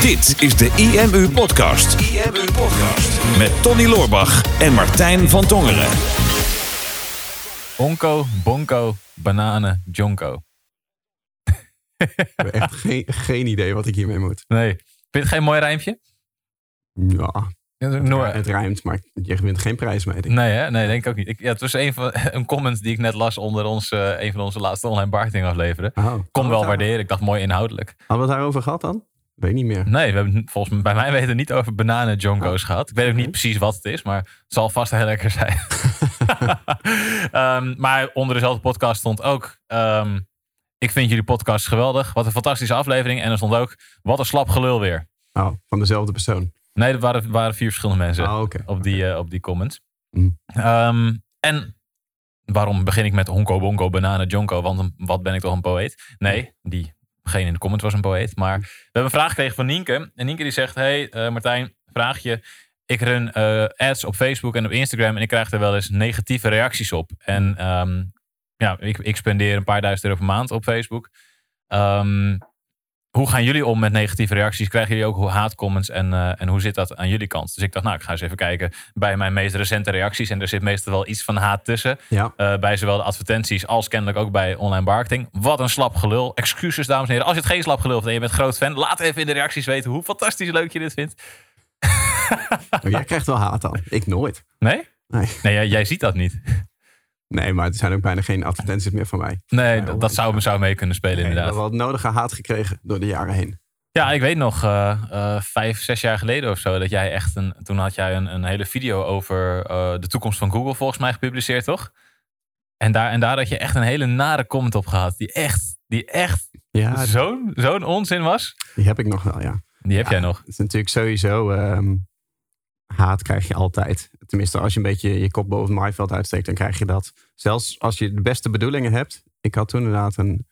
Dit is de IMU Podcast. IMU Podcast. Met Tony Loorbach en Martijn van Tongeren. Onko, bonko, bananen, jonko. Ik heb echt geen, geen idee wat ik hiermee moet. Nee. Vind je het geen mooi rijmpje? Ja, Noor- het ruimt, maar je wint geen prijs mee. denk ik. Nee, hè? nee, denk ik ook niet. Ik, ja, het was een, van, een comment die ik net las onder ons, eh, een van onze laatste online marketing afleveren. Oh, Kon hadden wel het waarderen. Ik dacht mooi inhoudelijk. Hadden we het daarover gehad dan? Weet niet meer. Nee, we hebben volgens mij bij mij weten niet over bananen jonko's Oh. gehad. Ik weet ook niet precies wat het is, maar het zal vast heel lekker zijn. Ehm, maar onder dezelfde podcast stond ook. ehm, ik vind jullie podcast geweldig. Wat een fantastische aflevering. En er stond ook. Wat een slap gelul weer. Oh, van dezelfde persoon. Nee, er waren, waren vier verschillende mensen Oh, oké. op, die, eh, op die comments. Mm. Ehm, en waarom begin ik met honko, bonko, bananen, jonko? Want een- wat ben ik toch een poëet? Nee, die, degene in de comments was een poëet. Maar we hebben een vraag gekregen van Nienke. En Nienke die zegt, hey eh, Martijn, vraag je. Ik run eh, ads op Facebook en op Instagram en ik krijg er wel eens negatieve reacties op. En ehm, ja, ik, ik spendeer een paar duizend euro per maand op Facebook. Ehm, hoe gaan jullie om met negatieve reacties? Krijgen jullie ook haatcomments en, eh, en hoe zit dat aan jullie kant? Dus ik dacht, nou, ik ga eens even kijken bij mijn meest recente reacties. En er zit meestal wel iets van haat tussen. Ja. Eh, bij zowel de advertenties als kennelijk ook bij online marketing. Wat een slap gelul. Excuses, dames en heren. Als je het geen slap gelul vindt en je bent groot fan, laat even in de reacties weten hoe fantastisch leuk je dit vindt. Maar jij krijgt wel haat dan. Ik nooit. Nee? Nee. Nee, jij, jij ziet dat niet. Nee, maar er zijn ook bijna geen advertenties meer van mij. Nee, dat, dat zou, zou mee kunnen spelen Nee, ik inderdaad. heb wel het nodige haat gekregen door de jaren heen. Ja, ik weet nog, eh, eh, vijf, zes jaar geleden of zo, dat jij echt een. Toen had jij een, een hele video over eh, de toekomst van Google volgens mij gepubliceerd, toch? En daar, en daar had je echt een hele nare comment op gehad. Die echt, die echt Ja, zo'n zo'n onzin was. die heb ik nog wel, ja. Die heb Ja, jij nog. Het is natuurlijk sowieso... ehm, haat krijg je altijd. Tenminste, als je een beetje je kop boven het maaiveld uitsteekt, dan krijg je dat. Zelfs als je de beste bedoelingen hebt. Ik had toen inderdaad een...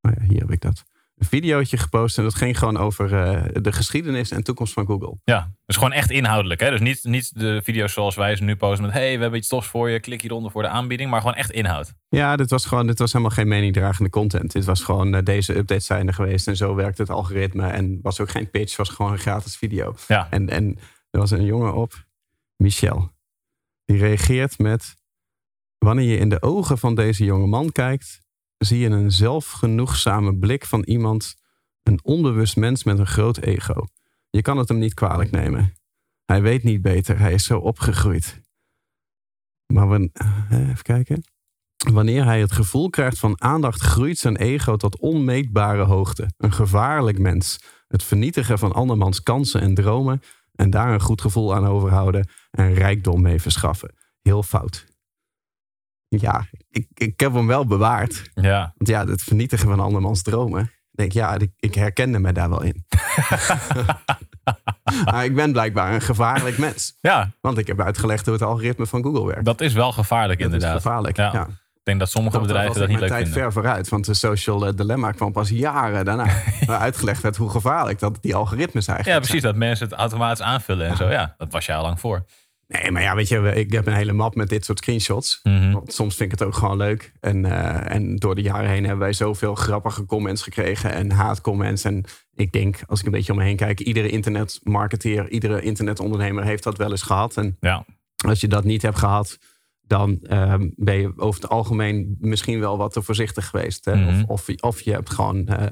Oh ja, hier heb ik dat. Een videootje gepost en dat ging gewoon over eh, de geschiedenis en toekomst van Google. Ja, dus gewoon echt inhoudelijk. Hè? Dus niet, niet de video's zoals wij ze nu posten met... hey, we hebben iets tofs voor je, klik hieronder voor de aanbieding. Maar gewoon echt inhoud. Ja, dit was gewoon, dit was helemaal geen meningdragende content. Dit was gewoon, eh, deze updates zijn er geweest en zo werkt het algoritme. En was ook geen pitch, was gewoon een gratis video. Ja, En, en er was een jongen op, Michel. Die reageert met, wanneer je in de ogen van deze jonge man kijkt, zie je een zelfgenoegzame blik van iemand, een onbewust mens met een groot ego. Je kan het hem niet kwalijk nemen. Hij weet niet beter, hij is zo opgegroeid. Maar even kijken. Wanneer hij het gevoel krijgt van aandacht, groeit zijn ego tot onmeetbare hoogte. Een gevaarlijk mens. Het vernietigen van andermans kansen en dromen en daar een goed gevoel aan overhouden en rijkdom mee verschaffen. Heel fout. Ja, ik, ik heb hem wel bewaard. ja. Want ja, het vernietigen van andermans dromen. Ik denk, ja, ik, ik herkende me daar wel in. maar ik ben blijkbaar een gevaarlijk mens. ja Want ik heb uitgelegd hoe het algoritme van Google werkt. dat is wel gevaarlijk Dat inderdaad. is gevaarlijk. Ja. Ja. Ik denk dat sommige bedrijven dat niet leuk tijd vinden. ver vooruit. Want de social eh, dilemma kwam pas jaren daarna. waar uitgelegd werd hoe gevaarlijk dat die algoritmes Ja, eigenlijk precies. Dat mensen het automatisch aanvullen en zo. Ja, dat was je al lang voor. Nee, maar ja, weet je, ik heb een hele map met dit soort screenshots. Mhm. Want soms vind ik het ook gewoon leuk. En, eh, en door de jaren heen hebben wij zoveel grappige comments gekregen en haatcomments. En ik denk, als ik een beetje om me heen kijk, iedere internetmarketeer, iedere internetondernemer heeft dat wel eens gehad. En Ja, als je dat niet hebt gehad, dan ehm, ben je over het algemeen misschien wel wat te voorzichtig geweest. Mhm. of, of, of je hebt gewoon, eh,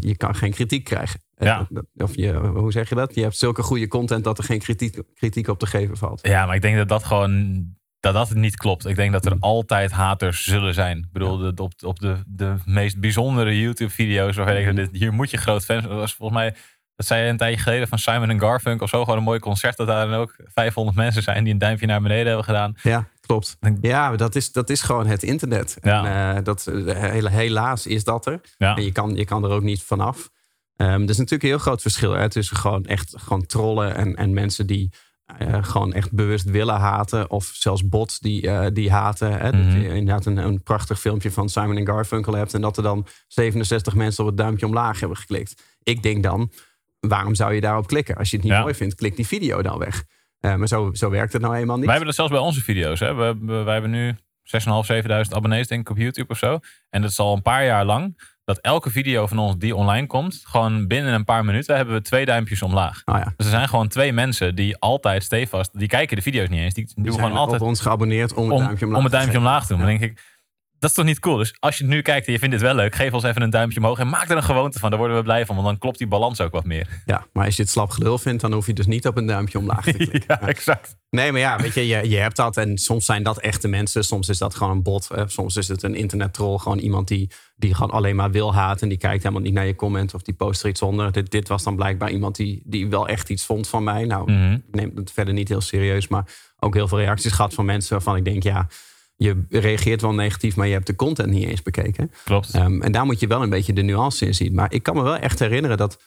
je kan geen kritiek krijgen. Eh, Ja. Of je, hoe zeg je dat? Je hebt zulke goede content dat er geen kritiek, kritiek op te geven valt. ja maar ik denk dat dat gewoon dat dat niet klopt. Ik denk dat er Mm. altijd haters zullen zijn. Ik bedoel, de- op, op de, de meest bijzondere YouTube-video's ik denk, dit- hier moet je groot fan zijn. Dat was volgens mij, dat zei je een tijdje geleden van Simon en Garfunkel of zo. Gewoon een mooi concert dat daar dan ook 500 mensen zijn die een duimpje naar beneden hebben gedaan. Ja, klopt. Ja, dat is, dat is gewoon het internet. Ja. En, eh, dat, eh, helaas is dat er. Ja, En je kan, je kan er ook niet vanaf. Ehm er is natuurlijk een heel groot verschil hè, tussen gewoon echt gewoon trollen en, en mensen die eh, gewoon echt bewust willen haten. Of zelfs bots die, die haten. Hè. Dat Mhm. je inderdaad een, een prachtig filmpje van Simon en Garfunkel hebt. En dat er dan 67 mensen op het duimpje omlaag hebben geklikt. Ik denk dan, waarom zou je daarop klikken? Als je het niet Ja. mooi vindt, klik die video dan weg. Eh, maar zo, zo werkt het nou eenmaal niet. Wij hebben dat zelfs bij onze video's. Hè. We, hebben- wij hebben nu 6.500, 7.000 abonnees denk ik op YouTube of zo. En dat is al een paar jaar lang. dat elke video van ons die online komt, gewoon binnen een paar minuten hebben we twee duimpjes omlaag. Oh ja. Dus er zijn gewoon twee mensen die altijd stevast, die kijken de video's niet eens. Die, doen Die gewoon altijd op ons geabonneerd om het om, duimpje omlaag om het duimpje omlaag te doen. Dan denk ik, dat is toch niet cool? Dus als je het nu kijkt en je vindt dit wel leuk, geef ons even een duimpje omhoog en maak er een gewoonte van. Daar worden we blij van, want dan klopt die balans ook wat meer. Ja, maar als je het slap gelul vindt, dan hoef je dus niet op een duimpje omlaag te klikken. ja, exact. Nee, maar ja, weet je, je, je hebt dat. En soms zijn dat echte mensen. Soms is dat gewoon een bot. hè. Soms is het een internettroll. Gewoon iemand die, die gewoon alleen maar wil haten. En die kijkt helemaal niet naar je comment of die post er iets onder. Dit, dit was dan blijkbaar iemand die, die wel echt iets vond van mij. Nou, Mhm. ik neem het verder niet heel serieus. Maar ook heel veel reacties gehad van mensen waarvan ik denk, ja, je reageert wel negatief, maar je hebt de content niet eens bekeken. Klopt. Ehm, en daar moet je wel een beetje de nuance in zien. Maar ik kan me wel echt herinneren dat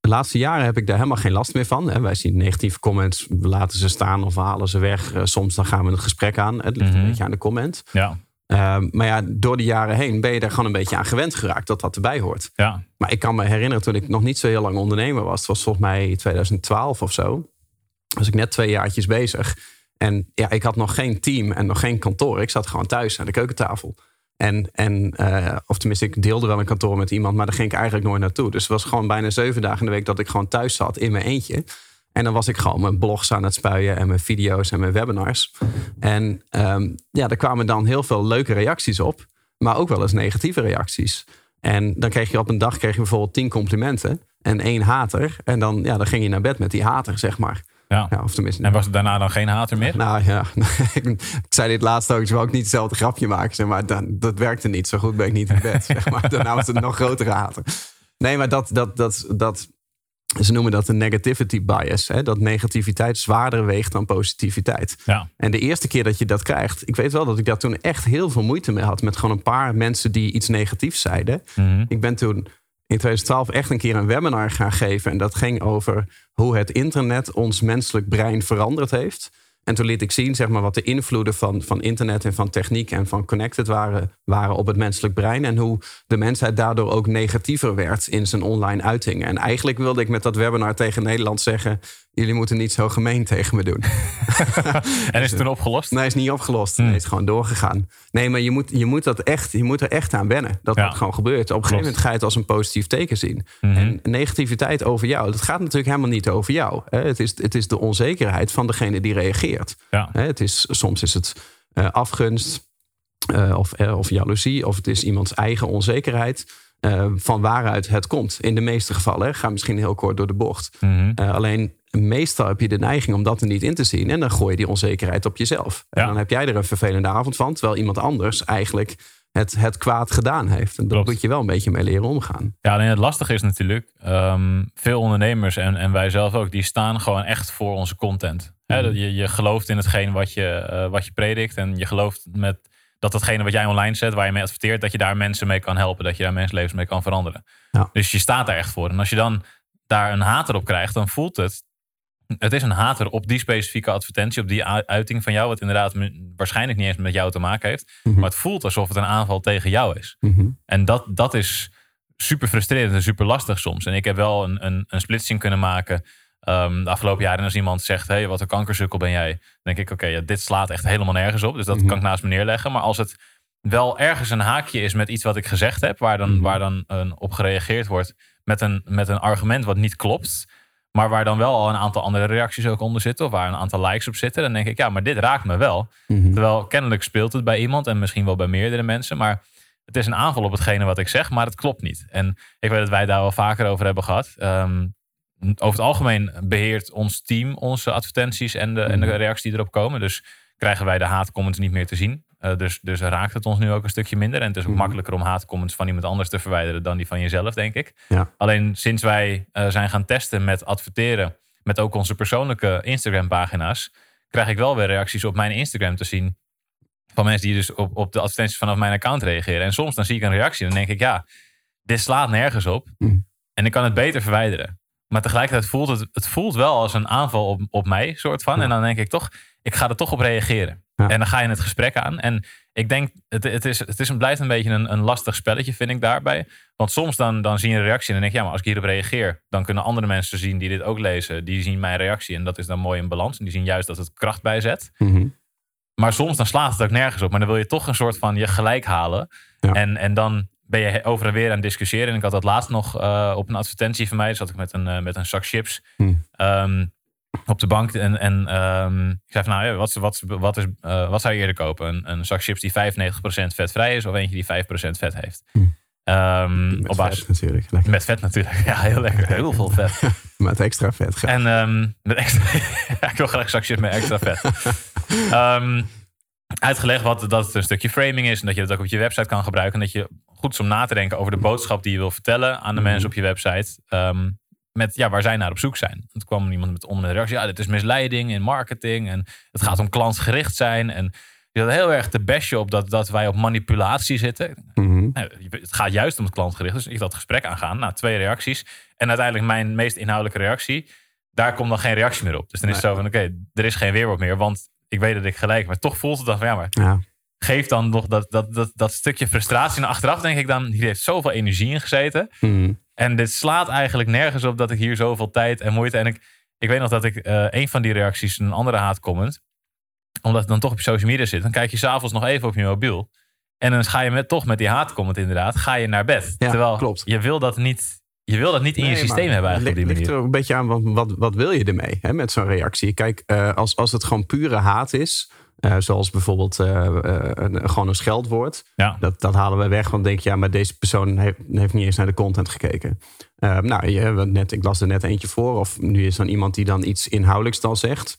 de laatste jaren heb ik daar helemaal geen last meer van. Hè. Wij zien negatieve comments, we laten ze staan of we halen ze weg. Eh, soms dan gaan we het gesprek aan. Het ligt Mhm. een beetje aan de comment. Ja, Ehm, maar ja, door de jaren heen ben je daar gewoon een beetje aan gewend geraakt dat dat erbij hoort. ja. Maar ik kan me herinneren toen ik nog niet zo heel lang ondernemer was. Het was volgens mij 2012 of zo. Was ik net twee jaartjes bezig. En ja, ik had nog geen team en nog geen kantoor. Ik zat gewoon thuis aan de keukentafel. En, en eh, of tenminste, ik deelde wel een kantoor met iemand, maar daar ging ik eigenlijk nooit naartoe. Dus het was gewoon bijna zeven dagen in de week dat ik gewoon thuis zat in mijn eentje. En dan was ik gewoon mijn blogs aan het spuien en mijn video's en mijn webinars. En ehm, ja, er kwamen dan heel veel leuke reacties op, maar ook wel eens negatieve reacties. En dan kreeg je op een dag kreeg je bijvoorbeeld tien complimenten en één hater. En dan, ja, dan ging je naar bed met die hater, zeg maar. Ja. Ja, of tenminste, En was het daarna dan geen hater meer? nou ja, ik zei dit laatst ook. Ik wou ook niet hetzelfde grapje maken. Zeg maar dan, dat werkte niet. Zo goed ben ik niet in bed. Zeg maar. Daarna was het nog grotere haten. Nee, maar dat, dat, dat, dat, ze noemen dat de negativity bias. Hè? Dat negativiteit zwaarder weegt dan positiviteit. Ja. En de eerste keer dat je dat krijgt, ik weet wel dat ik daar toen echt heel veel moeite mee had. Met gewoon een paar mensen die iets negatiefs zeiden. Mhm. Ik ben toen in 2012 echt een keer een webinar gaan geven. En dat ging over hoe het internet ons menselijk brein veranderd heeft. En toen liet ik zien zeg maar, wat de invloeden van, van internet en van techniek en van connected waren, waren op het menselijk brein. En hoe de mensheid daardoor ook negatiever werd in zijn online uitingen. En eigenlijk wilde ik met dat webinar tegen Nederland zeggen: jullie moeten niet zo gemeen tegen me doen. En is het toen opgelost? Nee, is niet opgelost. Hmm. Nee, het is gewoon doorgegaan. Nee, maar je moet, je moet, dat echt, je moet er echt aan wennen. Dat Ja. dat gewoon gebeurt. Op een gegeven moment ga je het als een positief teken zien. Mhm. En negativiteit over jou, dat gaat natuurlijk helemaal niet over jou. Het, is, het is de onzekerheid van degene die reageert. Ja. Hè, Het is, soms is het eh, afgunst eh, of, eh, of jaloezie. Of het is iemands eigen onzekerheid. van waaruit het komt. In de meeste gevallen. Hè. Ga misschien heel kort door de bocht. Mhm. Alleen meestal heb je de neiging om dat er niet in te zien. En dan gooi je die onzekerheid op jezelf. En dan heb jij er een vervelende avond van. Terwijl iemand anders eigenlijk het, het kwaad gedaan heeft. En daar moet je wel een beetje mee leren omgaan. Ja, alleen het lastige is natuurlijk, ehm, veel ondernemers en, en wij zelf ook, die staan gewoon echt voor onze content. Mhm. je, je gelooft in hetgeen wat je, eh, wat je predikt en je gelooft met dat datgene wat jij online zet, waar je mee adverteert, dat je daar mensen mee kan helpen, dat je daar mensenlevens mee kan veranderen. Ja. Dus je staat daar echt voor. En als je dan daar een hater op krijgt, dan voelt het, het is een hater op die specifieke advertentie, op die uiting van jou, wat inderdaad waarschijnlijk niet eens met jou te maken heeft, Mhm. maar het voelt alsof het een aanval tegen jou is. Mhm. En dat, dat is super frustrerend en super lastig soms. En ik heb wel een, een, een splitsing kunnen maken ehm, de afgelopen jaren. En als iemand zegt, hey, wat een kankersukkel ben jij. Dan denk ik, oké, ja, dit slaat echt helemaal nergens op. Dus dat Mhm. kan ik naast me neerleggen. Maar als het wel ergens een haakje is met iets wat ik gezegd heb... waar dan, waar dan een, op gereageerd wordt met een, met een argument wat niet klopt... maar waar dan wel al een aantal andere reacties ook onder zitten... of waar een aantal likes op zitten... dan denk ik, ja, maar dit raakt me wel. Mhm. Terwijl kennelijk speelt het bij iemand en misschien wel bij meerdere mensen. Maar het is een aanval op hetgene wat ik zeg, maar het klopt niet. En ik weet dat wij daar wel vaker over hebben gehad. Ehm, over het algemeen beheert ons team onze advertenties en de, en de Mhm. reacties die erop komen. Dus krijgen wij de haatcomments niet meer te zien. Eh, dus, dus raakt het ons nu ook een stukje minder. En het is ook Mhm. makkelijker om haatcomments van iemand anders te verwijderen dan die van jezelf, denk ik. Ja. Alleen sinds wij eh, zijn gaan testen met adverteren, met ook onze persoonlijke Instagram-pagina's, krijg ik wel weer reacties op mijn Instagram te zien. Van mensen die dus op, op de advertenties vanaf mijn account reageren. En soms dan zie ik een reactie en dan denk ik, ja, dit slaat nergens op. Mm. En ik kan het beter verwijderen. Maar tegelijkertijd voelt het, het voelt wel als een aanval op, op mij, soort van. Ja. En dan denk ik toch, ik ga er toch op reageren. Ja. En dan ga je het gesprek aan. En ik denk, het, het, is, het is, een- blijft een beetje een, een lastig spelletje, vind ik daarbij. Want soms dan, dan zie je een reactie en dan denk je, ja, maar als ik hierop reageer, dan kunnen andere mensen zien die dit ook lezen, die zien mijn reactie. En dat is dan mooi in balans. En die zien juist dat het kracht bijzet. Mhm. Maar soms dan slaat het ook nergens op. Maar dan wil je toch een soort van je gelijk halen. Ja. En, en dan ben je over en weer aan het discussiëren. En ik had dat laatst nog eh, op een advertentie van mij. Zat ik met een, eh, met een zak chips Hmm. ehm, op de bank. En, en ehm, ik zei van, nou, ja, wat, wat, wat, is, eh, wat zou je eerder kopen? Een, een zak chips die 95% vetvrij is of eentje die 5% vet heeft? Hmm. Ehm, Met op basis, vet natuurlijk. Lekker. met vet natuurlijk. Ja, heel lekker. Heel veel vet. Met extra vet. graag. En ehm, met extra, ik wil graag zakjes met extra vet. Ehm, uitgelegd wat, dat het een stukje framing is. En dat je het ook op je website kan gebruiken. En dat je goed is om na te denken over de boodschap die je wil vertellen aan de Mhm. mensen op je website. Met ja, waar zij naar op zoek zijn. En toen kwam iemand met om een reactie. Ja, dit is misleiding in marketing. En het gaat om klantgericht zijn. En je had heel erg te bestje op dat, dat wij op manipulatie zitten. Mhm. Nou, het gaat juist om het klantgericht. Dus ik dat gesprek aangaan. Nou, twee reacties. En uiteindelijk mijn meest inhoudelijke reactie. Daar komt dan geen reactie meer op. Dus dan is het zo van, oké, er is geen weerwoord meer. Want ik weet dat ik gelijk... Maar toch voelt het dan van, ja, maar Ja. geef dan nog dat, dat, dat, dat stukje frustratie. En achteraf denk ik dan, hier heeft zoveel energie in gezeten. Mhm. En dit slaat eigenlijk nergens op dat ik hier zoveel tijd en moeite... En ik, ik weet nog dat ik eh, een van die reacties, een andere haatcomment... omdat het dan toch op social media zit... dan kijk je s'avonds nog even op je mobiel... En dan ga je met, toch met die haatcomment inderdaad, ga je naar bed. Ja, Terwijl klopt. je wil dat niet, je wil dat niet in je systeem hebben eigenlijk op die ligt- er ook een beetje aan, wat, wat, wat wil je ermee hè, met zo'n reactie? Kijk, eh, als, als het gewoon pure haat is, eh, zoals bijvoorbeeld eh, een, gewoon een scheldwoord, Ja. dat, dat halen we weg. Want denk je, ja, maar deze persoon heeft, heeft niet eens naar de content gekeken. Nou, je, net, ik las er net eentje voor, of nu is dan iemand die dan iets inhoudelijks dan zegt.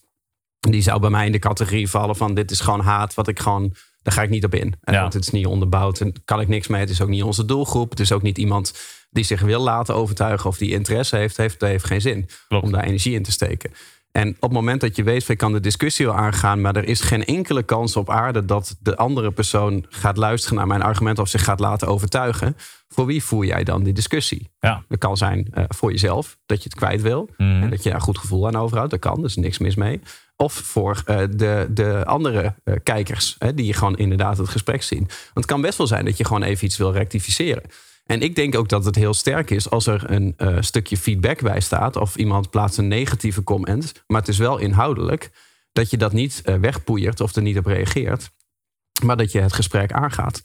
Die zou bij mij in de categorie vallen van dit is gewoon haat, wat ik gewoon, daar ga ik niet op in. Eh, Ja. Want het is niet onderbouwd en kan ik niks mee. Het is ook niet onze doelgroep. Het is ook niet iemand die zich wil laten overtuigen of die interesse heeft. heeft dat heeft geen zin Klopt. om daar energie in te steken. En op het moment dat je weet, ik kan de discussie wel aangaan, maar er is geen enkele kans op aarde dat de andere persoon gaat luisteren naar mijn argument of zich gaat laten overtuigen. Voor wie voer jij dan die discussie? Ja. Dat kan zijn eh, voor jezelf, dat je het kwijt wil. Mhm. En dat je daar een goed gevoel aan overhoudt. Dat kan, er is niks mis mee. Of voor eh, de, de andere eh, kijkers, hè, die gewoon inderdaad het gesprek zien. Want het kan best wel zijn dat je gewoon even iets wil rectificeren. En ik denk ook dat het heel sterk is als er een eh, stukje feedback bij staat. Of iemand plaatst een negatieve comment, maar het is wel inhoudelijk. Dat je dat niet wegpoeiert of er niet op reageert. Maar dat je het gesprek aangaat.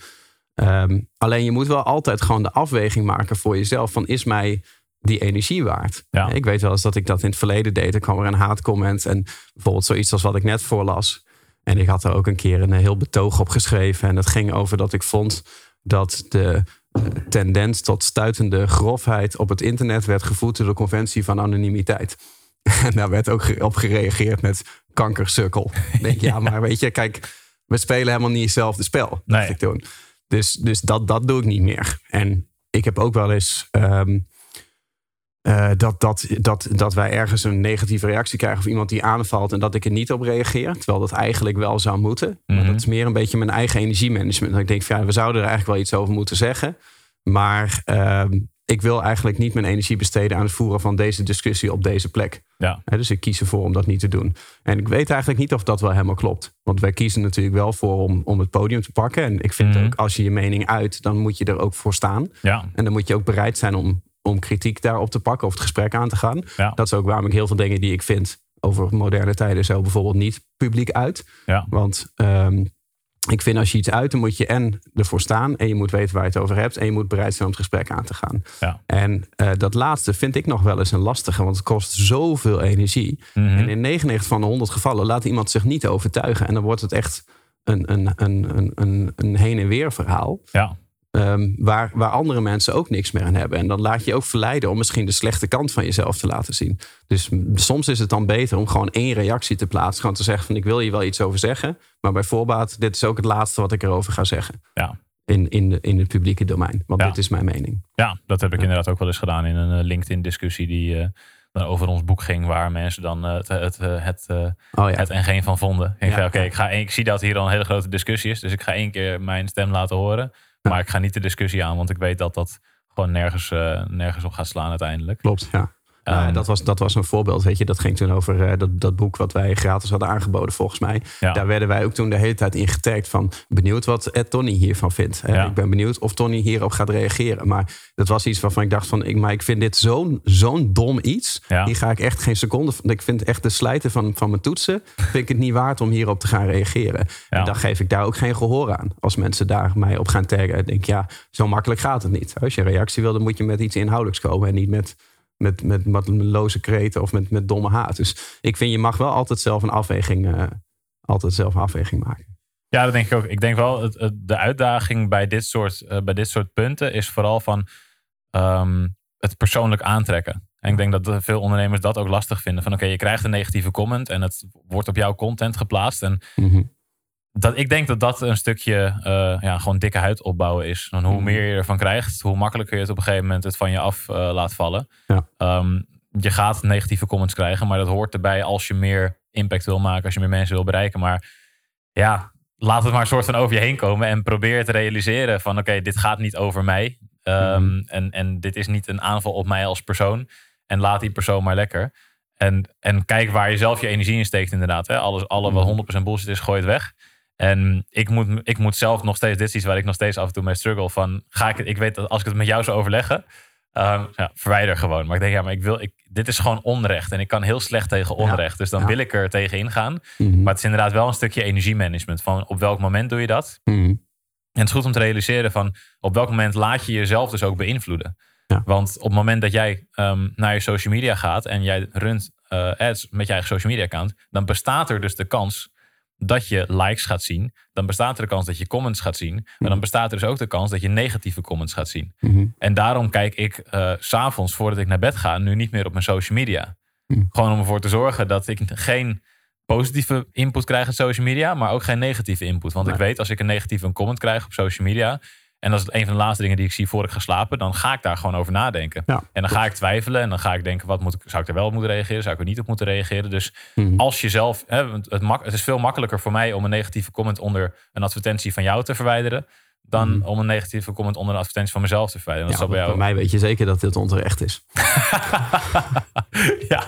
Ehm, alleen je moet wel altijd gewoon de afweging maken voor jezelf. Van is mij die energie waard? Ja. Ik weet wel eens dat ik dat in het verleden deed. Er kwam er een haatcomment en bijvoorbeeld zoiets als wat ik net voorlas. En ik had er ook een keer een heel betoog op geschreven. En dat ging over dat ik vond dat de eh, tendens tot stuitende grofheid op het internet werd gevoed door de conventie van anonimiteit. En daar werd ook op gereageerd met kankersukkel. Denk, ja, maar weet je, kijk, we spelen helemaal niet hetzelfde spel. Nee. dacht ik toen. Dus, dus dat, dat doe ik niet meer. En ik heb ook wel eens ehm, eh, dat, dat, dat, dat wij ergens een negatieve reactie krijgen of iemand die aanvalt en dat ik er niet op reageer. Terwijl dat eigenlijk wel zou moeten. Maar Mhm. dat is meer een beetje mijn eigen energiemanagement. Dat ik denk, van, ja, we zouden er eigenlijk wel iets over moeten zeggen. Maar ehm, ik wil eigenlijk niet mijn energie besteden aan het voeren van deze discussie op deze plek. Ja. Dus ik kies ervoor om dat niet te doen. En ik weet eigenlijk niet of dat wel helemaal klopt. Want wij kiezen natuurlijk wel voor om, om het podium te pakken. En ik vind Mhm. ook, als je je mening uit, dan moet je er ook voor staan. Ja, En dan moet je ook bereid zijn om, om kritiek daarop te pakken of het gesprek aan te gaan. Ja. Dat is ook waarom ik heel veel dingen die ik vind over moderne tijden zo bijvoorbeeld niet publiek uit. ja, Want ehm, ik vind als je iets uit, dan moet je en ervoor staan. En je moet weten waar je het over hebt. En je moet bereid zijn om het gesprek aan te gaan. Ja. En eh, dat laatste vind ik nog wel eens een lastige. Want het kost zoveel energie. Mhm. En in 99 van de 100 gevallen laat iemand zich niet overtuigen. En dan wordt het echt een, een, een, een, een, een heen en weer verhaal. ja, Ehm, waar, waar andere mensen ook niks meer aan hebben. En dan laat je je ook verleiden om misschien de slechte kant van jezelf te laten zien. Dus soms is het dan beter om gewoon één reactie te plaatsen. Gewoon te zeggen van ik wil hier wel iets over zeggen. Maar bij voorbaat, dit is ook het laatste wat ik erover ga zeggen. Ja. In, in, de, in het publieke domein. Want Ja. dit is mijn mening. ja, dat heb ik inderdaad ook wel eens gedaan in een eh, LinkedIn-discussie die eh, over ons boek ging, waar mensen dan eh, het, het, het, Oh ja. het en geen van vonden. Ik Ja. zei, oké, ik ga ik zie dat hier al een hele grote discussie is, dus ik ga één keer mijn stem laten horen. Maar ik ga niet de discussie aan, want ik weet dat dat gewoon nergens, eh, nergens op gaat slaan uiteindelijk. Klopt, ja. Nou, Ehm, dat, was, dat was een voorbeeld, weet je. Dat ging toen over eh, dat, dat boek wat wij gratis hadden aangeboden, volgens mij. Ja. Daar werden wij ook toen de hele tijd in getagd van... benieuwd wat Ed Tony hiervan vindt. Eh, Ja. Ik ben benieuwd of Tony hierop gaat reageren. Maar dat was iets waarvan ik dacht van... Ik, maar ik vind dit zo'n zo'n dom iets. Hier ga ik echt geen seconde... van- Ik vind echt de slijten van, van mijn toetsen... vind ik het niet waard om hierop te gaan reageren. En dan geef ik daar ook geen gehoor aan. Als mensen daar mij op gaan taggen... denk ik, ja, zo makkelijk gaat het niet. Als je reactie wil, dan moet je met iets inhoudelijks komen... en niet met met, met, met loze kreten of met, met domme haat. Dus ik vind je mag wel altijd zelf een afweging, eh, altijd zelf een afweging maken. Ja, dat denk ik ook. Ik denk wel, het, het- de uitdaging bij dit soort, eh, bij dit soort punten is vooral van ehm, het persoonlijk aantrekken. En ik denk dat veel ondernemers dat ook lastig vinden. Van oké, je krijgt een negatieve comment en het wordt op jouw content geplaatst. En Mhm. Dat, ik denk dat dat een stukje eh, ja, gewoon dikke huid opbouwen is. En hoe Mhm. meer je ervan krijgt, hoe makkelijker je het op een gegeven moment het van je af eh, laat vallen. Ja. Ehm, je gaat negatieve comments krijgen, maar dat hoort erbij als je meer impact wil maken, als je meer mensen wil bereiken. Maar ja, laat het maar een soort van over je heen komen en probeer te realiseren van oké, dit gaat niet over mij. Ehm, Mhm. en, en dit is niet een aanval op mij als persoon. En laat die persoon maar lekker. En, en kijk waar je zelf je energie in steekt inderdaad. Hè. Alles, alle wat Mhm. 100% bullshit is, gooi het weg. En ik moet, ik moet zelf nog steeds, dit is iets waar ik nog steeds af en toe mee struggle. Van, ga ik, het- ik weet dat als ik het met jou zou overleggen, ehm, ja, verwijder gewoon. Maar ik denk, ja, maar ik wil, ik, dit is gewoon onrecht. En ik kan heel slecht tegen onrecht. Dus dan Ja. wil ik er tegen ingaan. Mhm. Maar het is inderdaad wel een stukje energiemanagement. Van op welk moment doe je dat? Mhm. En het is goed om te realiseren van op welk moment laat je jezelf dus ook beïnvloeden. Ja. Want op het moment dat jij ehm, naar je social media gaat en jij runt eh, ads met je eigen social media account, dan bestaat er dus de kans dat je likes gaat zien. Dan bestaat er de kans dat je comments gaat zien. Maar dan bestaat er dus ook de kans dat je negatieve comments gaat zien. Mhm. En daarom kijk ik eh, s s'avonds voordat ik naar bed ga nu niet meer op mijn social media. Hmm. Gewoon om ervoor te zorgen dat ik geen positieve input krijg op social media, maar ook geen negatieve input. Want ik weet als ik een negatieve comment krijg op social media, en dat is een van de laatste dingen die ik zie voor ik ga slapen, dan ga ik daar gewoon over nadenken. Ja, En dan ga ik twijfelen en dan ga ik denken, wat moet ik, zou ik er wel op moeten reageren? Zou ik er niet op moeten reageren? Dus Mhm. als je zelf, hè, het, mak, het is veel makkelijker voor mij om een negatieve comment onder een advertentie van jou te verwijderen, dan Mhm. om een negatieve comment onder een advertentie van mezelf te verwijderen. Dat Ja, bij bij jou. mij weet je zeker dat dit onterecht is. ja,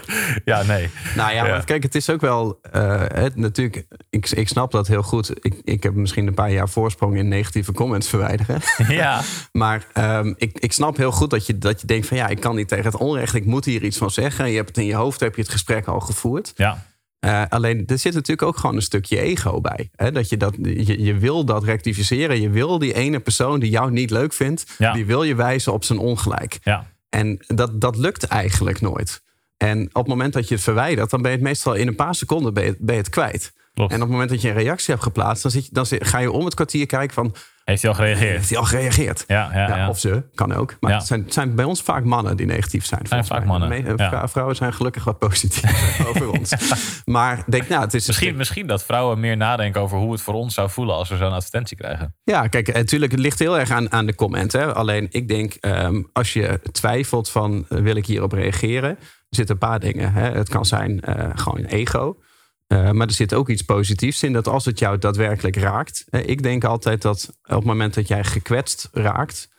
ja, nee. Nou ja, Ja. maar kijk, het is ook wel... eh, het, natuurlijk, ik, ik snap dat heel goed. Ik, ik heb misschien een paar jaar voorsprong in negatieve comments verwijderen. ja, Maar ehm, ik, ik snap heel goed dat je, dat je denkt van... ja, ik kan niet tegen het onrecht, ik moet hier iets van zeggen. Je hebt het in je hoofd, heb je het gesprek al gevoerd. ja, Eh, alleen er zit natuurlijk ook gewoon een stukje ego bij. Hè? Dat je, dat, je, je wil dat rectificeren. Je wil die ene persoon die jou niet leuk vindt, Ja. die wil je wijzen op zijn ongelijk. ja. En dat, dat lukt eigenlijk nooit. En op het moment dat je het verwijdert, dan ben je het meestal in een paar seconden ben je, ben je het kwijt. Klopt. En op het moment dat je een reactie hebt geplaatst, dan, zit je, dan ga je om het kwartier kijken van, Heeft hij al gereageerd? heeft hij al gereageerd? Ja, ja, Ja, ja. Of ze, kan ook. Maar het, zijn, het zijn bij ons vaak mannen die negatief zijn. vaak mannen, Me- Vrouwen zijn gelukkig wat positief over ons. Maar denk, nou, het is een Misschien, misschien dat vrouwen meer nadenken over hoe het voor ons zou voelen als we zo'n advertentie krijgen. Ja, kijk, natuurlijk, het ligt heel erg aan, aan de comment. Hè. Alleen ik denk, ehm, als je twijfelt van eh, wil ik hierop reageren, er zitten een paar dingen. Hè. Het kan zijn eh, gewoon ego. Eh, maar er zit ook iets positiefs in dat als het jou daadwerkelijk raakt. eh, ik denk altijd dat op het moment dat jij gekwetst raakt,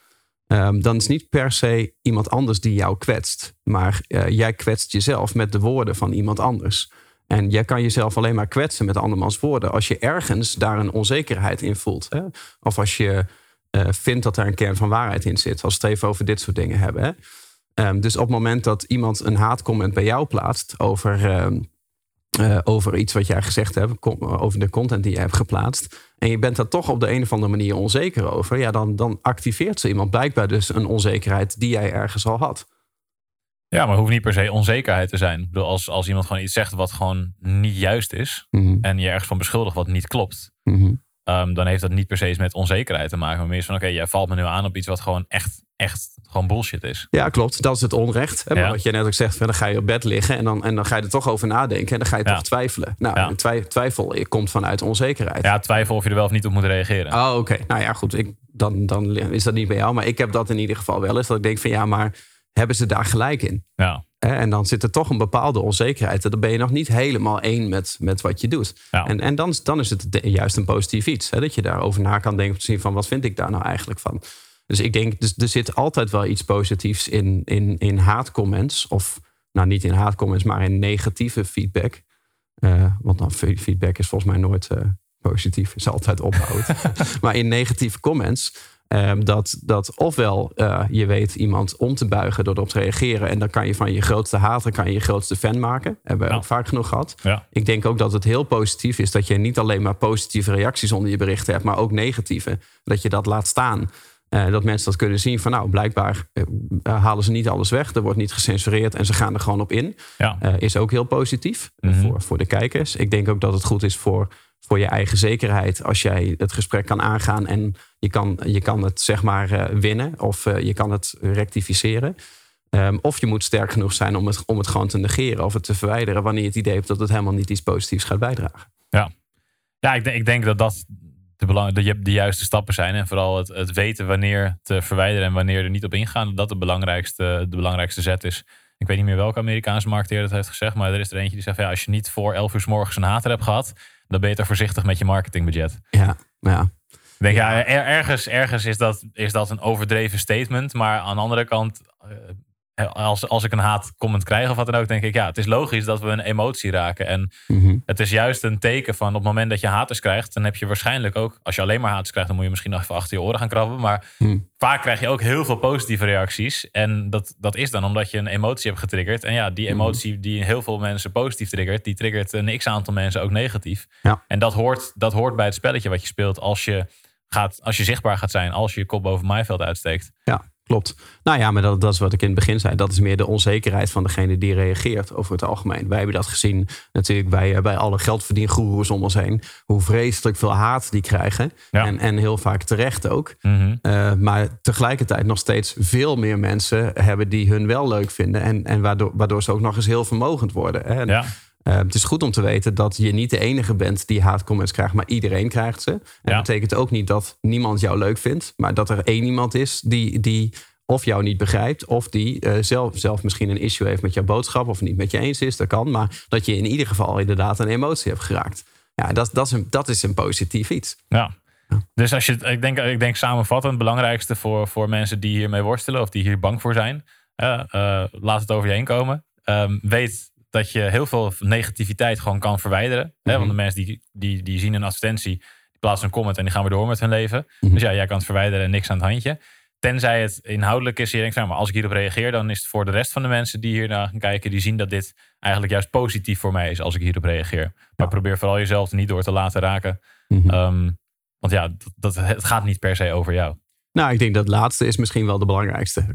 ehm, dan is niet per se iemand anders die jou kwetst. Maar eh, jij kwetst jezelf met de woorden van iemand anders. En jij kan jezelf alleen maar kwetsen met andermans woorden. Als je ergens daar een onzekerheid in voelt. Hè? Of als je vindt dat daar een kern van waarheid in zit. Als we het even over dit soort dingen hebben. Hè? Ehm, dus op het moment dat iemand een haatcomment bij jou plaatst over, ehm, eh, over iets wat jij gezegd hebt, over de content die je hebt geplaatst. En je bent daar toch op de een of andere manier onzeker over. Ja, dan, dan activeert zo iemand blijkbaar dus een onzekerheid die jij ergens al had. Ja, maar het hoeft niet per se onzekerheid te zijn. Ik bedoel, als, als iemand gewoon iets zegt wat gewoon niet juist is. Mhm, en je ergens van beschuldigt wat niet klopt. mhm. ehm, dan heeft dat niet per se iets met onzekerheid te maken. Maar meer is van, oké, jij valt me nu aan op iets wat gewoon echt, echt gewoon bullshit is. Ja, klopt. Dat is het onrecht. Hè? Maar Ja. wat je net ook zegt, dan ga je op bed liggen en dan, en dan ga je er toch over nadenken. En dan ga je Ja. toch twijfelen. Nou, Ja. en twij- twijfel komt vanuit onzekerheid. Ja, twijfel of je er wel of niet op moet reageren. Oh, oké. Nou ja, goed. Ik, dan, dan is dat niet bij jou. Maar ik heb dat in ieder geval wel eens. Dat ik denk van ja, maar hebben ze daar gelijk in? Ja? En dan zit er toch een bepaalde onzekerheid. En dan ben je nog niet helemaal één met, met wat je doet. Ja. En, en dan, dan is het juist een positief iets. Hè? Dat je daarover na kan denken. Om te zien van wat vind ik daar nou eigenlijk van? Dus ik denk, dus, er zit altijd wel iets positiefs in, in, in haatcomments. Of nou niet in haatcomments, maar in negatieve feedback. Uh, want dan feedback is volgens mij nooit uh, positief, is altijd opbouwend. maar in negatieve comments, um, dat, dat ofwel uh, je weet iemand om te buigen door erop te reageren. En dan kan je van je grootste hater kan je, je grootste fan maken. Hebben we Ja. ook vaak genoeg gehad. Ja. Ik denk ook dat het heel positief is dat je niet alleen maar positieve reacties onder je berichten hebt, maar ook negatieve. Dat je dat laat staan. Eh, dat mensen dat kunnen zien van nou, blijkbaar eh, halen ze niet alles weg. Er wordt niet gecensureerd en ze gaan er gewoon op in. Ja. Eh, is ook heel positief eh, Mhm. voor, voor de kijkers. Ik denk ook dat het goed is voor, voor je eigen zekerheid als jij het gesprek kan aangaan en je kan, je kan het zeg maar eh, winnen of eh, je kan het rectificeren. Ehm, of je moet sterk genoeg zijn om het, om het gewoon te negeren of het te verwijderen wanneer je het idee hebt dat het helemaal niet iets positiefs gaat bijdragen. Ja, ik denk, ik denk dat dat de, belang, de, de juiste stappen zijn. En vooral het, het weten wanneer te verwijderen en wanneer er niet op ingaan. Dat de belangrijkste, de belangrijkste zet is. Ik weet niet meer welke Amerikaanse marketeer dat heeft gezegd. Maar er is er eentje die zegt: ja, als je niet voor 11 uur 's morgens een hater hebt gehad. dan ben je toch voorzichtig met je marketingbudget. Ja, ja. Ik denk, ja, er- ergens, ergens is, dat, is dat een overdreven statement. Maar aan de andere kant, eh, als, als ik een haatcomment krijg of wat dan ook, denk ik, ja, het is logisch dat we een emotie raken. En Mhm. het is juist een teken van op het moment dat je haters krijgt, dan heb je waarschijnlijk ook, als je alleen maar haters krijgt, dan moet je misschien nog even achter je oren gaan krabben. Maar Hm. vaak krijg je ook heel veel positieve reacties. En dat, dat is dan omdat je een emotie hebt getriggerd. En ja, die Mhm. emotie die heel veel mensen positief triggert, die triggert een x aantal mensen ook negatief. Ja. En dat hoort, dat hoort bij het spelletje wat je speelt als je, gaat, als je zichtbaar gaat zijn, als je je kop boven maaiveld uitsteekt. Ja, klopt. Nou ja, maar dat, dat is wat ik in het begin zei. Dat is meer de onzekerheid van degene die reageert over het algemeen. Wij hebben dat gezien natuurlijk bij, eh, bij alle geldverdiengoeroes om ons heen. Hoe vreselijk veel haat die krijgen. Ja. En, en heel vaak terecht ook. Mhm. Uh, maar tegelijkertijd nog steeds veel meer mensen hebben die hun wel leuk vinden. En, en waardoor, waardoor ze ook nog eens heel vermogend worden. En, Ja. Uh, het is goed om te weten dat je niet de enige bent die haatcomments krijgt, maar iedereen krijgt ze. En Ja. dat betekent ook niet dat niemand jou leuk vindt, maar dat er één iemand is die, die of jou niet begrijpt, of die uh, zelf, zelf misschien een issue heeft met jouw boodschap, of niet met je eens is, dat kan. Maar dat je in ieder geval inderdaad een emotie hebt geraakt. Ja, dat, dat, is, een, dat is een positief iets. Ja. Dus als je, ik, denk, ik denk samenvattend het belangrijkste voor, voor mensen die hiermee worstelen of die hier bang voor zijn. eh, eh, laat het over je heen komen. Ehm, weet dat je heel veel negativiteit gewoon kan verwijderen. hè, Mhm. want de mensen die, die, die zien een advertentie, die plaatsen een comment en die gaan weer door met hun leven. Mhm. Dus ja, jij kan het verwijderen en niks aan het handje. Tenzij het inhoudelijk is. Je denkt, nou, maar als ik hierop reageer, dan is het voor de rest van de mensen die hier naar gaan kijken, die zien dat dit eigenlijk juist positief voor mij is als ik hierop reageer. Maar probeer vooral jezelf niet door te laten raken. Mhm. Ehm, want ja, dat, dat, het gaat niet per se over jou. Nou, ik denk dat het laatste is misschien wel de belangrijkste.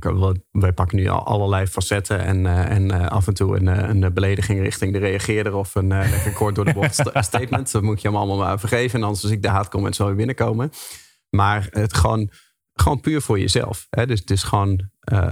Wij pakken nu al allerlei facetten en, eh, en eh, af en toe een, eh, een belediging richting de reageerder of een lekker kort door de bocht sta- statement. Dat moet je hem allemaal maar vergeven. En anders als ik de haatcomments wel weer binnenkomen. Maar het gewoon, gewoon puur voor jezelf. Hè? Dus het is gewoon,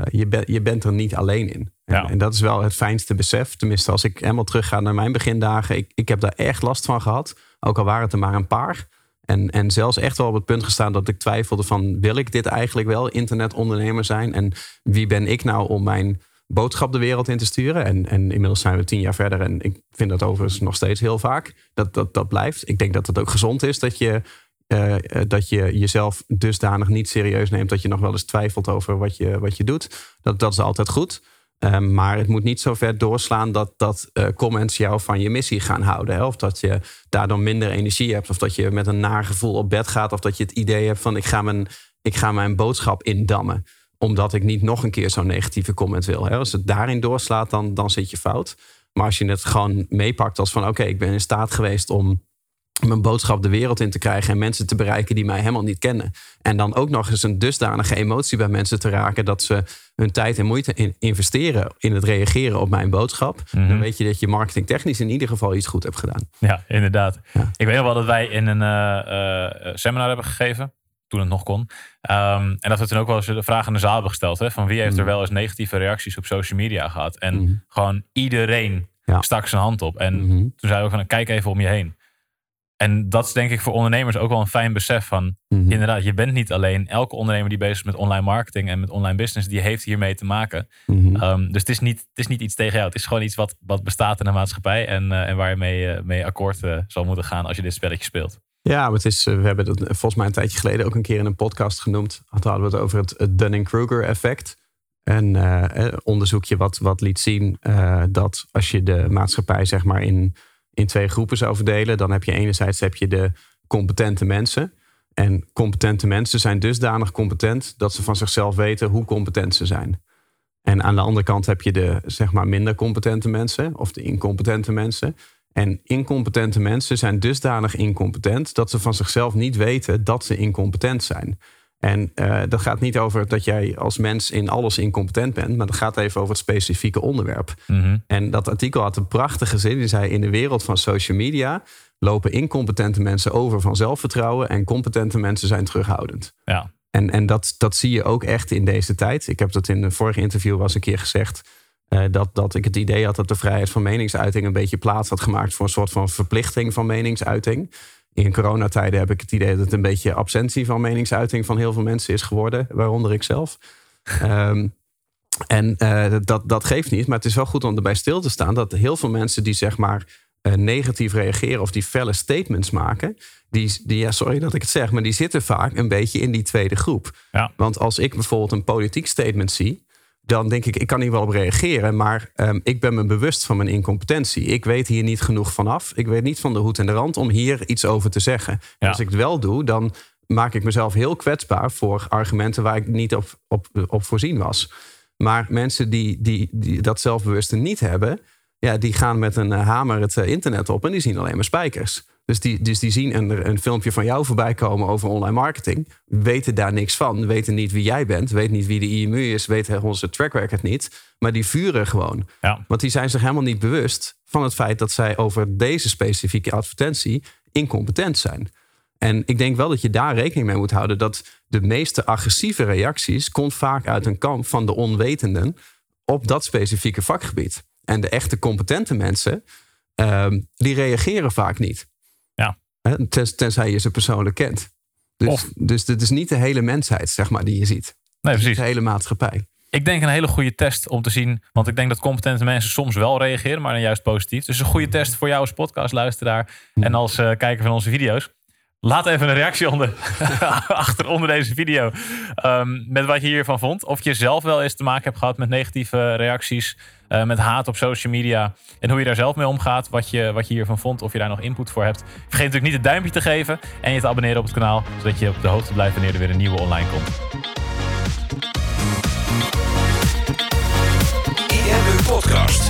je, bent je bent er niet alleen in. En, en dat is wel het fijnste besef. Tenminste, als ik helemaal terugga naar mijn begindagen. Ik, ik heb daar echt last van gehad. Ook al waren het er maar een paar. En, en zelfs echt wel op het punt gestaan dat ik twijfelde van... wil ik dit eigenlijk wel, internetondernemer zijn? En wie ben ik nou om mijn boodschap de wereld in te sturen? En, en inmiddels zijn we tien jaar verder. En ik vind dat overigens nog steeds heel vaak. Dat, dat, dat blijft. Ik denk dat het ook gezond is dat je, eh, eh, dat je jezelf dusdanig niet serieus neemt... dat je nog wel eens twijfelt over wat je, wat je doet. Dat, dat is altijd goed. Um, maar het moet niet zo ver doorslaan dat, dat uh, comments jou van je missie gaan houden. Of dat je daardoor minder energie hebt. Of dat je met een naar gevoel op bed gaat. Of dat je het idee hebt van ik ga mijn, ik ga mijn boodschap indammen. Omdat ik niet nog een keer zo'n negatieve comment wil. Hè? Als het daarin doorslaat, dan, dan zit je fout. Maar als je het gewoon meepakt als van oké, ik ben in staat geweest om mijn boodschap de wereld in te krijgen en mensen te bereiken die mij helemaal niet kennen. En dan ook nog eens een dusdanige emotie bij mensen te raken dat ze hun tijd en moeite in investeren in het reageren op mijn boodschap. Mm -hmm. Dan weet je dat je marketingtechnisch in ieder geval iets goed hebt gedaan. Ja, inderdaad. Ja. Ik weet nog wel dat wij in een uh, uh, seminar hebben gegeven. Toen het nog kon. Um, en dat we toen ook wel eens de vraag aan de zaal hebben gesteld. Hè, van wie heeft er wel eens negatieve reacties op social media gehad? En mm -hmm. gewoon iedereen ja. stak zijn hand op. En mm -hmm. toen zeiden we ook van kijk even om je heen. En dat is denk ik voor ondernemers ook wel een fijn besef van... Mm -hmm. inderdaad, je bent niet alleen. Elke ondernemer die bezig is met online marketing en met online business... die heeft hiermee te maken. Mm -hmm. um, dus het is, niet, het is niet iets tegen jou. Het is gewoon iets wat, wat bestaat in de maatschappij... en, uh, en waar je mee, uh, mee akkoord uh, zal moeten gaan als je dit spelletje speelt. Ja, maar het is, we hebben het volgens mij een tijdje geleden ook een keer in een podcast genoemd. Toen hadden we het over het, het Dunning-Kruger effect. een uh, onderzoekje wat, wat liet zien dat als je de maatschappij zeg maar in, in twee groepen zou verdelen, dan heb je enerzijds heb je de competente mensen. En competente mensen zijn dusdanig competent dat ze van zichzelf weten hoe competent ze zijn. En aan de andere kant heb je de zeg maar minder competente mensen of de incompetente mensen. En incompetente mensen zijn dusdanig incompetent dat ze van zichzelf niet weten dat ze incompetent zijn. En uh, dat gaat niet over dat jij als mens in alles incompetent bent, maar dat gaat even over het specifieke onderwerp. Mhm. En dat artikel had een prachtige zin. Die zei: In de wereld van social media lopen incompetente mensen over van zelfvertrouwen en competente mensen zijn terughoudend. Ja. En, en dat, dat zie je ook echt in deze tijd. Ik heb dat in een vorige interview was een keer gezegd. Uh, dat, dat ik het idee had dat de vrijheid van meningsuiting een beetje plaats had gemaakt voor een soort van verplichting van meningsuiting. In coronatijden heb ik het idee dat het een beetje absentie van meningsuiting van heel veel mensen is geworden, waaronder ik zelf. um, en uh, dat, dat geeft niet, maar het is wel goed om erbij stil te staan dat heel veel mensen die zeg maar uh, negatief reageren of die felle statements maken, die, die, ja, sorry dat ik het zeg, maar die zitten vaak een beetje in die tweede groep. Ja. Want als ik bijvoorbeeld een politiek statement zie, dan denk ik, ik kan hier wel op reageren, maar um, ik ben me bewust van mijn incompetentie. Ik weet hier niet genoeg vanaf. Ik weet niet van de hoed en de rand om hier iets over te zeggen. Ja. Als ik het wel doe, dan maak ik mezelf heel kwetsbaar voor argumenten waar ik niet op, op, op voorzien was. Maar mensen die, die, die dat zelfbewuste niet hebben, ja, die gaan met een hamer het internet op en die zien alleen maar spijkers. Dus die, dus die zien een, een filmpje van jou voorbij komen over online marketing. Weten daar niks van. Weten niet wie jij bent. Weten niet wie de IMU is. Weten onze track record niet. Maar die vuren gewoon. Ja. Want die zijn zich helemaal niet bewust van het feit dat zij over deze specifieke advertentie incompetent zijn. En ik denk wel dat je daar rekening mee moet houden dat de meeste agressieve reacties komt vaak uit een kamp van de onwetenden op dat specifieke vakgebied. En de echte competente mensen, um, die reageren vaak niet. Tens, tenzij je ze persoonlijk kent. Dus, Of- dus dit is niet de hele mensheid, zeg maar, die je ziet. Nee, precies. de hele maatschappij. Ik denk een hele goede test om te zien. Want ik denk dat competente mensen soms wel reageren, maar dan juist positief. Dus een goede test voor jou als podcastluisteraar en als eh, kijker van onze video's. Laat even een reactie onder, achter onder deze video. ehm, met wat je hiervan vond. Of je zelf wel eens te maken hebt gehad met negatieve reacties. eh, met haat op social media. En hoe je daar zelf mee omgaat. Wat je, wat je hiervan vond. Of je daar nog input voor hebt. Vergeet natuurlijk niet het duimpje te geven. En je te abonneren op het kanaal. Zodat je op de hoogte blijft wanneer er weer een nieuwe online komt. IMU Podcast.